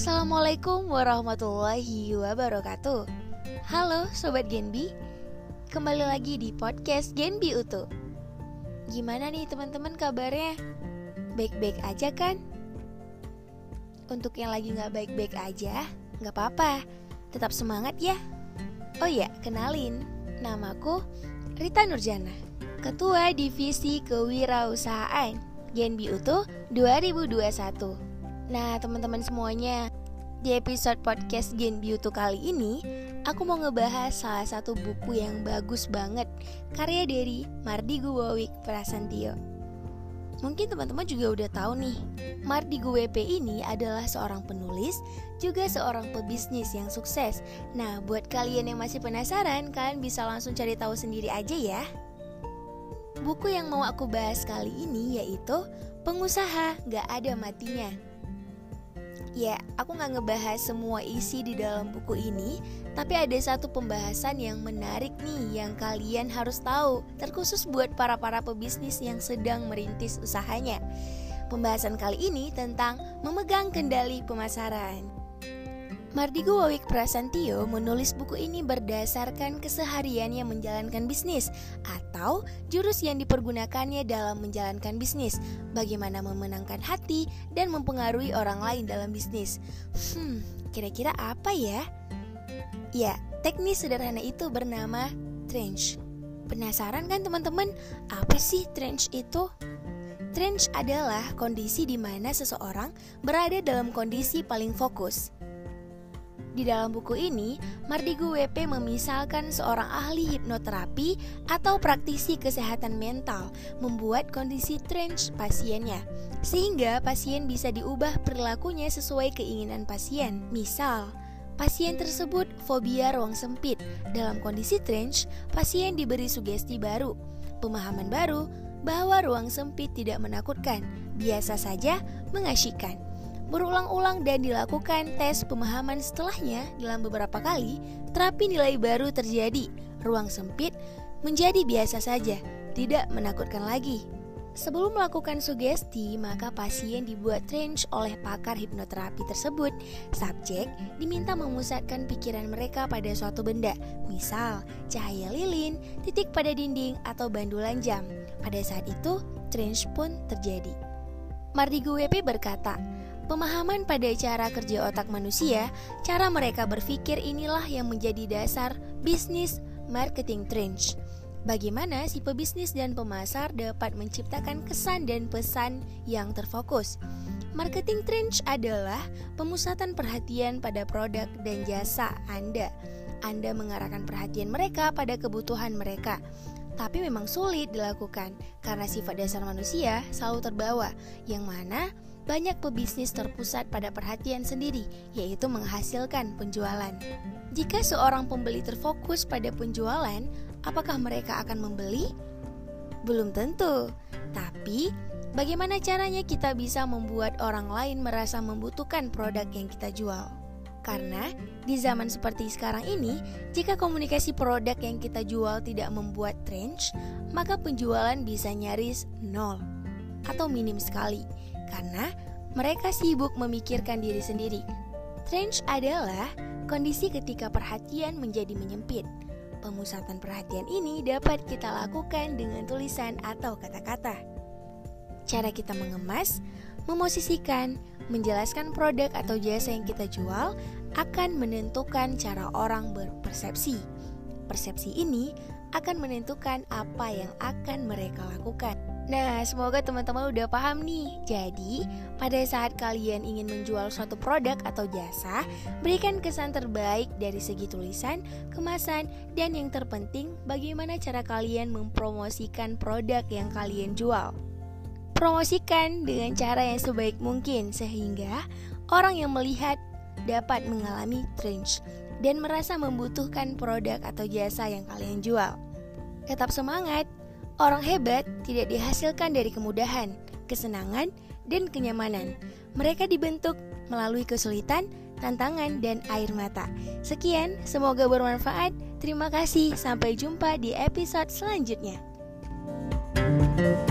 Assalamualaikum warahmatullahi wabarakatuh. Halo Sobat Genbi. Kembali lagi di podcast Genbi Utu. Gimana nih teman-teman kabarnya? Baik-baik aja kan? Untuk yang lagi gak baik-baik aja, gak apa-apa. Tetap semangat ya. Oh iya, kenalin. Namaku Rita Nurjana Ketua Divisi Kewirausahaan Genbi Utu 2021 Nah, teman-teman semuanya, di episode podcast Gen Beauty kali ini, aku mau ngebahas salah satu buku yang bagus banget, karya dari Mardi Guwawik Prasantio. Mungkin teman-teman juga udah tahu nih, Mardi WP ini adalah seorang penulis, juga seorang pebisnis yang sukses. Nah, buat kalian yang masih penasaran, kalian bisa langsung cari tahu sendiri aja ya. Buku yang mau aku bahas kali ini yaitu Pengusaha Gak Ada Matinya Ya, aku nggak ngebahas semua isi di dalam buku ini, tapi ada satu pembahasan yang menarik nih yang kalian harus tahu, terkhusus buat para-para pebisnis yang sedang merintis usahanya. Pembahasan kali ini tentang memegang kendali pemasaran. Mardigo Wawik Prasantio menulis buku ini berdasarkan kesehariannya menjalankan bisnis atau jurus yang dipergunakannya dalam menjalankan bisnis, bagaimana memenangkan hati dan mempengaruhi orang lain dalam bisnis. Hmm, kira-kira apa ya? Ya, teknis sederhana itu bernama trench. Penasaran kan teman-teman, apa sih trench itu? Trench adalah kondisi di mana seseorang berada dalam kondisi paling fokus. Di dalam buku ini, Mardigu WP memisalkan seorang ahli hipnoterapi atau praktisi kesehatan mental membuat kondisi trance pasiennya, sehingga pasien bisa diubah perilakunya sesuai keinginan pasien. Misal, pasien tersebut fobia ruang sempit. Dalam kondisi trance, pasien diberi sugesti baru, pemahaman baru bahwa ruang sempit tidak menakutkan, biasa saja mengasyikkan berulang-ulang dan dilakukan tes pemahaman setelahnya dalam beberapa kali, terapi nilai baru terjadi. Ruang sempit menjadi biasa saja, tidak menakutkan lagi. Sebelum melakukan sugesti, maka pasien dibuat range oleh pakar hipnoterapi tersebut. Subjek diminta memusatkan pikiran mereka pada suatu benda, misal cahaya lilin, titik pada dinding, atau bandulan jam. Pada saat itu, range pun terjadi. Mardigu WP berkata, Pemahaman pada cara kerja otak manusia, cara mereka berpikir inilah yang menjadi dasar bisnis marketing trench. Bagaimana si pebisnis dan pemasar dapat menciptakan kesan dan pesan yang terfokus? Marketing trench adalah pemusatan perhatian pada produk dan jasa Anda. Anda mengarahkan perhatian mereka pada kebutuhan mereka. Tapi memang sulit dilakukan karena sifat dasar manusia selalu terbawa, yang mana banyak pebisnis terpusat pada perhatian sendiri, yaitu menghasilkan penjualan. Jika seorang pembeli terfokus pada penjualan, apakah mereka akan membeli? Belum tentu, tapi bagaimana caranya kita bisa membuat orang lain merasa membutuhkan produk yang kita jual? Karena di zaman seperti sekarang ini, jika komunikasi produk yang kita jual tidak membuat trench, maka penjualan bisa nyaris nol atau minim sekali karena mereka sibuk memikirkan diri sendiri. Trench adalah kondisi ketika perhatian menjadi menyempit. Pemusatan perhatian ini dapat kita lakukan dengan tulisan atau kata-kata. Cara kita mengemas, memosisikan, menjelaskan produk atau jasa yang kita jual akan menentukan cara orang berpersepsi. Persepsi ini akan menentukan apa yang akan mereka lakukan. Nah, semoga teman-teman udah paham nih. Jadi, pada saat kalian ingin menjual suatu produk atau jasa, berikan kesan terbaik dari segi tulisan, kemasan, dan yang terpenting, bagaimana cara kalian mempromosikan produk yang kalian jual. Promosikan dengan cara yang sebaik mungkin sehingga orang yang melihat dapat mengalami cringe dan merasa membutuhkan produk atau jasa yang kalian jual. Tetap semangat! Orang hebat tidak dihasilkan dari kemudahan, kesenangan, dan kenyamanan. Mereka dibentuk melalui kesulitan, tantangan, dan air mata. Sekian, semoga bermanfaat. Terima kasih, sampai jumpa di episode selanjutnya. thank you